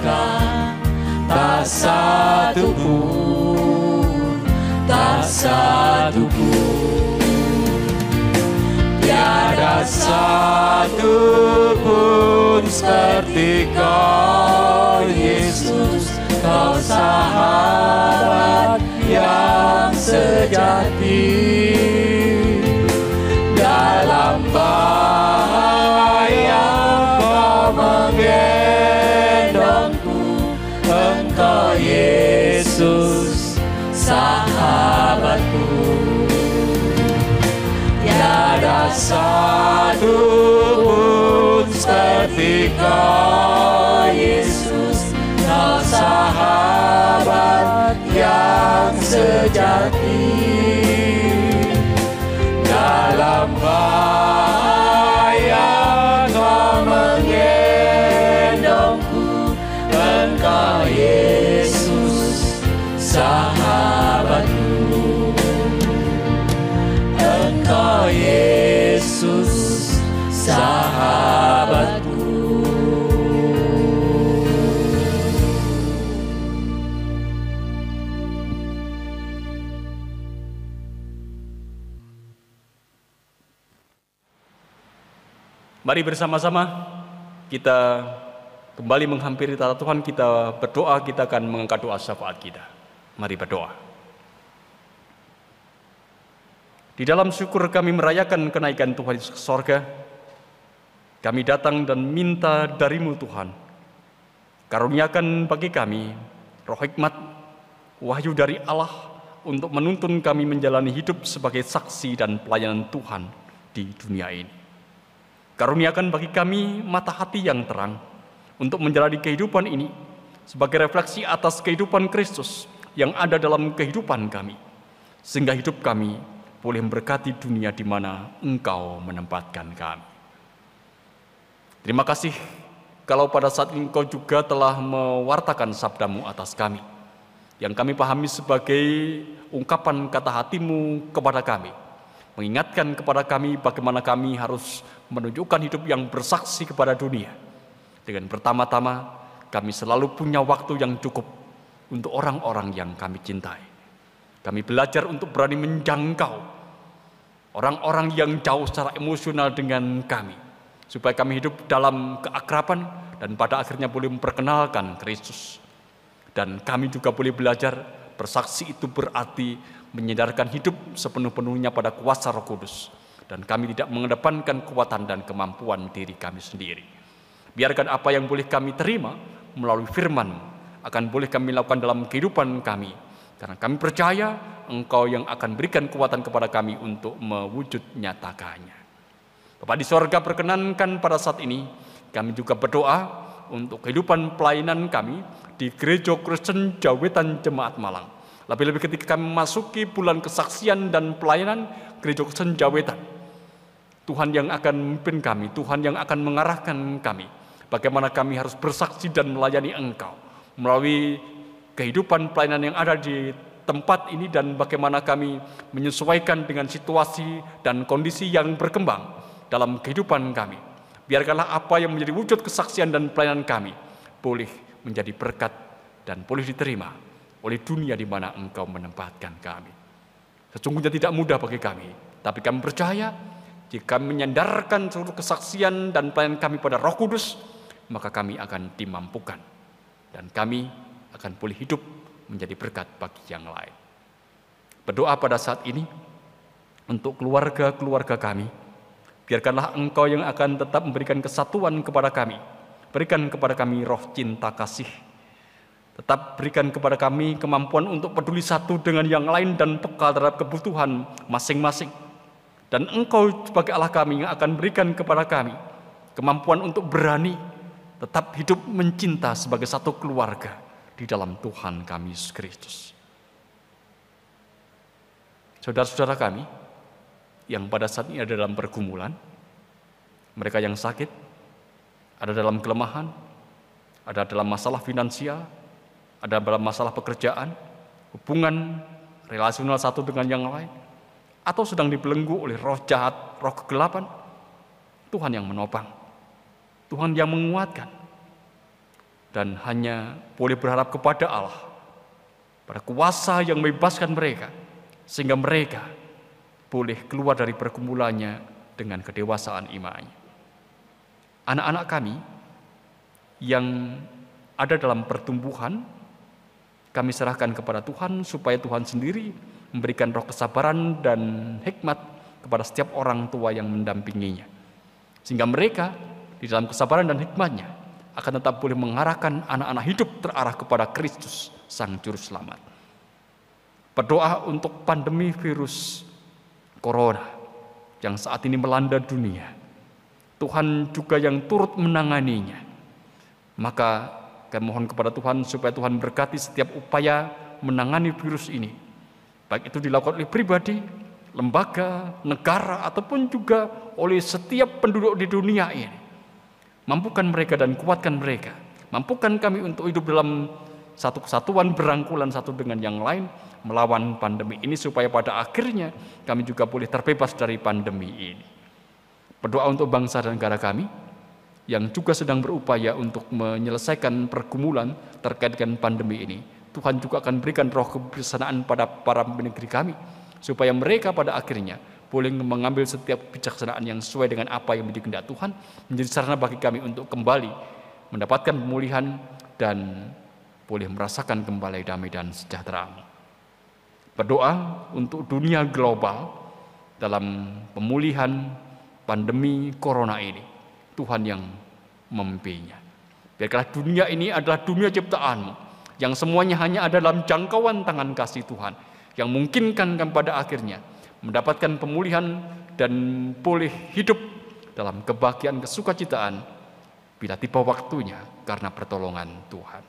kan tak satu pun tak satu pun. Tiada satu pun seperti kau Yesus kau sahabat yang sejati. Dalam bahaya kau menggendongku. Engkau Yesus sahabatku. Tiada satu pun seperti kau Yesus sahabat yang sejati. Dalam Supaya Mari bersama-sama kita kembali menghampiri tata Tuhan kita berdoa kita akan mengangkat doa syafaat kita. Mari berdoa. Di dalam syukur kami merayakan kenaikan Tuhan ke sorga. Kami datang dan minta darimu Tuhan. Karuniakan bagi kami roh hikmat, wahyu dari Allah untuk menuntun kami menjalani hidup sebagai saksi dan pelayanan Tuhan di dunia ini. Karuniakan bagi kami mata hati yang terang untuk menjalani kehidupan ini sebagai refleksi atas kehidupan Kristus yang ada dalam kehidupan kami. Sehingga hidup kami boleh memberkati dunia di mana Engkau menempatkan kami. Terima kasih kalau pada saat ini Engkau juga telah mewartakan sabdamu atas kami. Yang kami pahami sebagai ungkapan kata hatimu kepada kami mengingatkan kepada kami bagaimana kami harus menunjukkan hidup yang bersaksi kepada dunia. Dengan pertama-tama, kami selalu punya waktu yang cukup untuk orang-orang yang kami cintai. Kami belajar untuk berani menjangkau orang-orang yang jauh secara emosional dengan kami, supaya kami hidup dalam keakraban dan pada akhirnya boleh memperkenalkan Kristus. Dan kami juga boleh belajar bersaksi itu berarti menyadarkan hidup sepenuh-penuhnya pada kuasa Roh Kudus dan kami tidak mengedepankan kekuatan dan kemampuan diri kami sendiri. Biarkan apa yang boleh kami terima melalui firman akan boleh kami lakukan dalam kehidupan kami karena kami percaya Engkau yang akan berikan kekuatan kepada kami untuk mewujud nyatakannya. Bapak di sorga perkenankan pada saat ini kami juga berdoa untuk kehidupan pelayanan kami di Gereja Kristen Jawetan Jemaat Malang lebih-lebih ketika kami memasuki bulan kesaksian dan pelayanan gereja senjawetan. Tuhan yang akan memimpin kami, Tuhan yang akan mengarahkan kami. Bagaimana kami harus bersaksi dan melayani Engkau melalui kehidupan pelayanan yang ada di tempat ini dan bagaimana kami menyesuaikan dengan situasi dan kondisi yang berkembang dalam kehidupan kami. Biarkanlah apa yang menjadi wujud kesaksian dan pelayanan kami boleh menjadi berkat dan boleh diterima oleh dunia di mana engkau menempatkan kami. Sesungguhnya tidak mudah bagi kami, tapi kami percaya jika menyandarkan seluruh kesaksian dan pelayanan kami pada roh kudus, maka kami akan dimampukan. Dan kami akan boleh hidup menjadi berkat bagi yang lain. Berdoa pada saat ini untuk keluarga-keluarga kami, biarkanlah engkau yang akan tetap memberikan kesatuan kepada kami, berikan kepada kami roh cinta kasih, Tetap berikan kepada kami kemampuan untuk peduli satu dengan yang lain dan peka terhadap kebutuhan masing-masing. Dan engkau sebagai Allah kami yang akan berikan kepada kami kemampuan untuk berani tetap hidup mencinta sebagai satu keluarga di dalam Tuhan kami Yesus Kristus. Saudara-saudara kami yang pada saat ini ada dalam pergumulan, mereka yang sakit, ada dalam kelemahan, ada dalam masalah finansial, ada dalam masalah pekerjaan, hubungan relasional satu dengan yang lain, atau sedang dibelenggu oleh roh jahat, roh kegelapan, Tuhan yang menopang, Tuhan yang menguatkan, dan hanya boleh berharap kepada Allah, pada kuasa yang membebaskan mereka, sehingga mereka boleh keluar dari pergumulannya dengan kedewasaan imannya. Anak-anak kami yang ada dalam pertumbuhan kami serahkan kepada Tuhan supaya Tuhan sendiri memberikan roh kesabaran dan hikmat kepada setiap orang tua yang mendampinginya. Sehingga mereka di dalam kesabaran dan hikmatnya akan tetap boleh mengarahkan anak-anak hidup terarah kepada Kristus Sang Juru Selamat. Berdoa untuk pandemi virus corona yang saat ini melanda dunia. Tuhan juga yang turut menanganinya. Maka kami mohon kepada Tuhan supaya Tuhan berkati setiap upaya menangani virus ini. Baik itu dilakukan oleh pribadi lembaga, negara, ataupun juga oleh setiap penduduk di dunia ini. Mampukan mereka dan kuatkan mereka. Mampukan kami untuk hidup dalam satu kesatuan berangkulan satu dengan yang lain melawan pandemi ini supaya pada akhirnya kami juga boleh terbebas dari pandemi ini. Berdoa untuk bangsa dan negara kami yang juga sedang berupaya untuk menyelesaikan pergumulan terkait dengan pandemi ini. Tuhan juga akan berikan roh kebijaksanaan pada para negeri kami supaya mereka pada akhirnya boleh mengambil setiap kebijaksanaan yang sesuai dengan apa yang menjadi kehendak Tuhan menjadi sarana bagi kami untuk kembali mendapatkan pemulihan dan boleh merasakan kembali damai dan sejahtera. Berdoa untuk dunia global dalam pemulihan pandemi corona ini. Tuhan yang memimpinnya. Biarkanlah dunia ini adalah dunia ciptaanmu yang semuanya hanya ada dalam jangkauan tangan kasih Tuhan yang memungkinkan pada akhirnya mendapatkan pemulihan dan boleh hidup dalam kebahagiaan kesukacitaan bila tiba waktunya karena pertolongan Tuhan.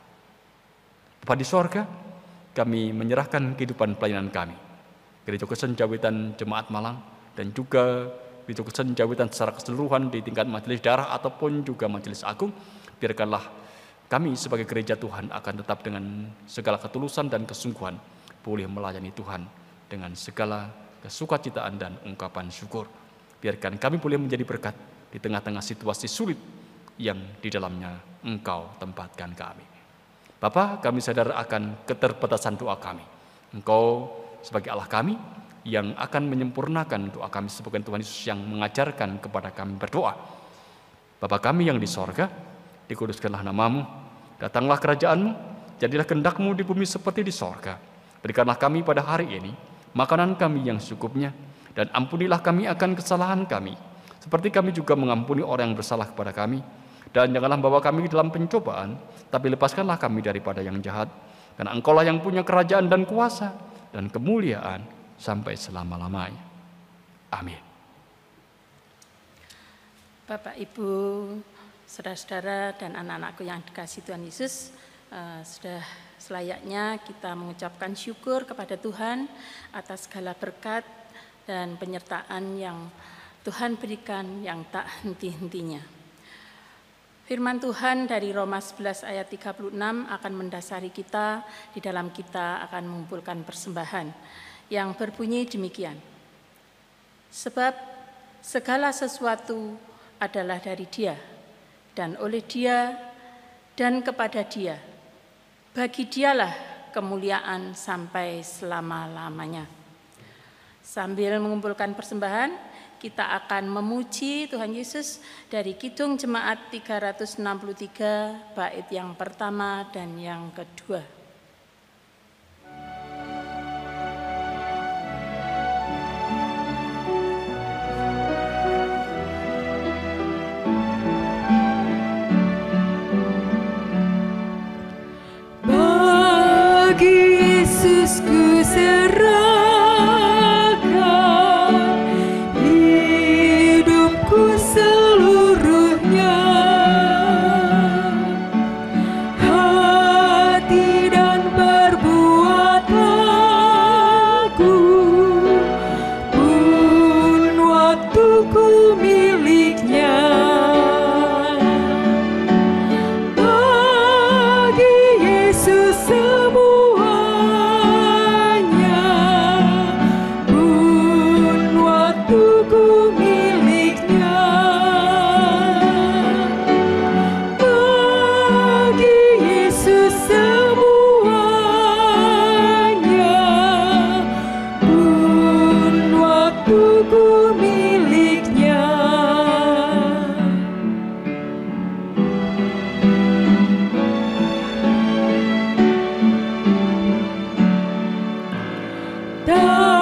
Bapak di sorga, kami menyerahkan kehidupan pelayanan kami. Gereja Kristen Jawitan Jemaat Malang dan juga Gereja Kristen Jawitan secara keseluruhan di tingkat majelis darah ataupun juga majelis agung. Biarkanlah kami sebagai gereja Tuhan akan tetap dengan segala ketulusan dan kesungguhan boleh melayani Tuhan dengan segala kesukacitaan dan ungkapan syukur. Biarkan kami boleh menjadi berkat di tengah-tengah situasi sulit yang di dalamnya Engkau tempatkan kami. Bapa, kami sadar akan keterbatasan doa kami. Engkau sebagai Allah kami yang akan menyempurnakan doa kami sebagai Tuhan Yesus yang mengajarkan kepada kami berdoa. Bapa kami yang di sorga, dikuduskanlah namamu, datanglah kerajaanmu, jadilah kendakmu di bumi seperti di sorga. Berikanlah kami pada hari ini makanan kami yang secukupnya, dan ampunilah kami akan kesalahan kami, seperti kami juga mengampuni orang yang bersalah kepada kami. Dan janganlah bawa kami dalam pencobaan, tapi lepaskanlah kami daripada yang jahat, karena engkaulah yang punya kerajaan dan kuasa dan kemuliaan sampai selama-lamanya. Amin. Bapak, Ibu, saudara-saudara, dan anak-anakku yang dikasih Tuhan Yesus, uh, sudah Selayaknya kita mengucapkan syukur kepada Tuhan atas segala berkat dan penyertaan yang Tuhan berikan yang tak henti-hentinya. Firman Tuhan dari Roma 11 ayat 36 akan mendasari kita di dalam kita akan mengumpulkan persembahan yang berbunyi demikian. Sebab segala sesuatu adalah dari dia dan oleh dia dan kepada dia bagi dialah kemuliaan sampai selama-lamanya. Sambil mengumpulkan persembahan, kita akan memuji Tuhan Yesus dari Kidung Jemaat 363 bait yang pertama dan yang kedua. Bagi Yesusku serah да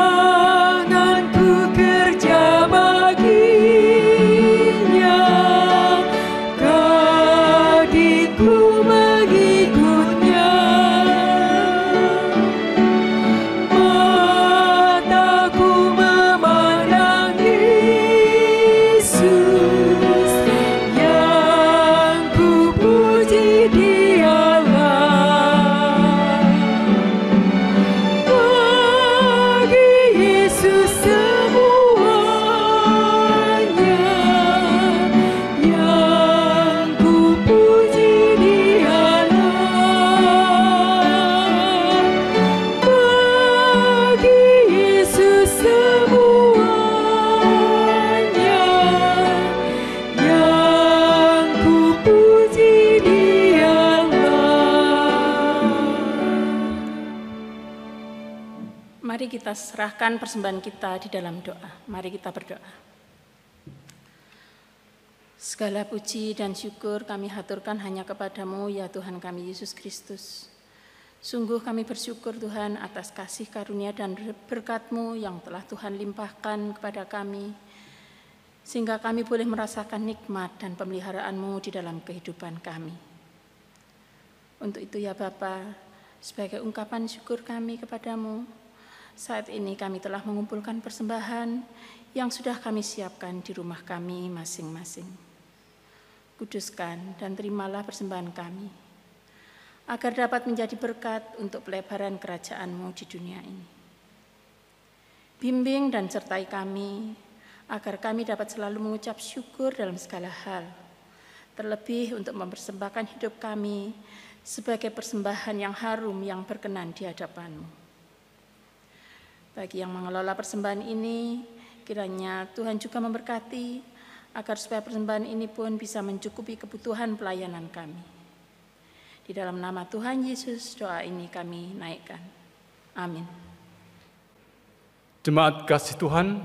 serahkan persembahan kita di dalam doa. Mari kita berdoa. Segala puji dan syukur kami haturkan hanya kepadamu ya Tuhan kami Yesus Kristus. Sungguh kami bersyukur Tuhan atas kasih karunia dan berkat-Mu yang telah Tuhan limpahkan kepada kami, sehingga kami boleh merasakan nikmat dan pemeliharaan-Mu di dalam kehidupan kami. Untuk itu ya Bapa, sebagai ungkapan syukur kami kepadamu, saat ini kami telah mengumpulkan persembahan yang sudah kami siapkan di rumah kami masing-masing. Kuduskan dan terimalah persembahan kami, agar dapat menjadi berkat untuk pelebaran kerajaan-Mu di dunia ini. Bimbing dan sertai kami, agar kami dapat selalu mengucap syukur dalam segala hal, terlebih untuk mempersembahkan hidup kami sebagai persembahan yang harum yang berkenan di hadapan-Mu. Bagi yang mengelola persembahan ini, kiranya Tuhan juga memberkati agar supaya persembahan ini pun bisa mencukupi kebutuhan pelayanan kami. Di dalam nama Tuhan Yesus, doa ini kami naikkan. Amin. Jemaat kasih Tuhan,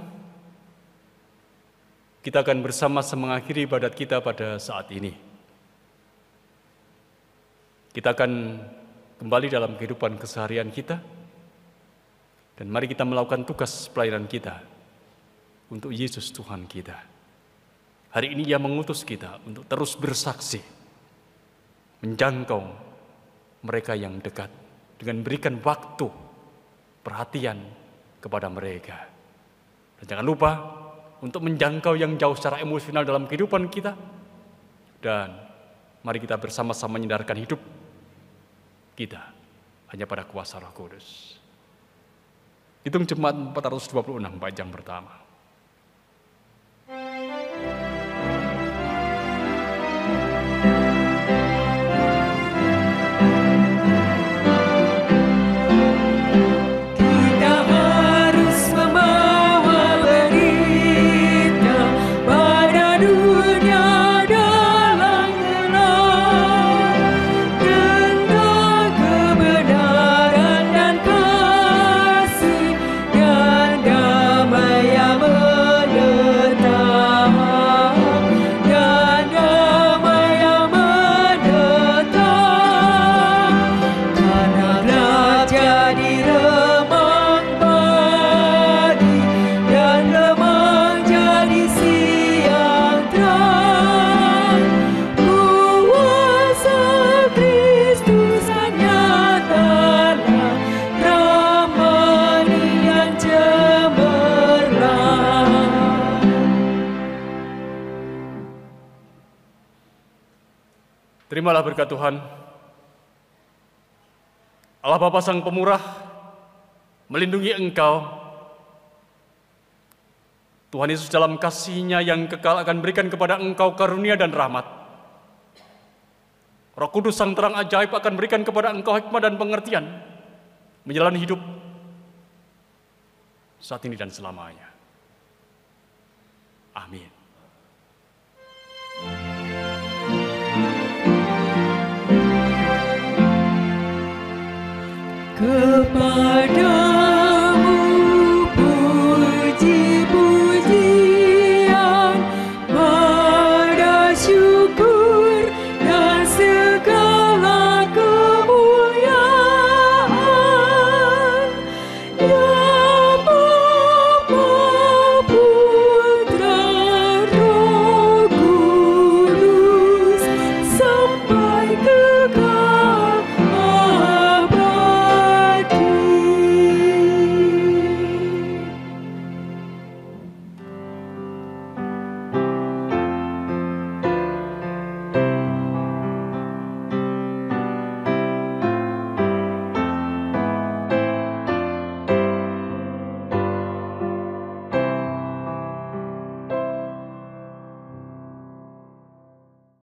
kita akan bersama-sama mengakhiri ibadat kita pada saat ini. Kita akan kembali dalam kehidupan keseharian kita, dan mari kita melakukan tugas pelayanan kita untuk Yesus Tuhan kita. Hari ini Ia mengutus kita untuk terus bersaksi, menjangkau mereka yang dekat dengan berikan waktu, perhatian kepada mereka. Dan jangan lupa untuk menjangkau yang jauh secara emosional dalam kehidupan kita. Dan mari kita bersama-sama menyandarkan hidup kita hanya pada kuasa Roh Kudus. Hitung jemaat 426 panjang pertama. Terimalah berkat Tuhan. Allah Bapa Sang Pemurah melindungi engkau. Tuhan Yesus dalam kasihnya yang kekal akan berikan kepada engkau karunia dan rahmat. Roh Kudus Sang Terang Ajaib akan berikan kepada engkau hikmah dan pengertian menjalani hidup saat ini dan selamanya. Amin. Kepada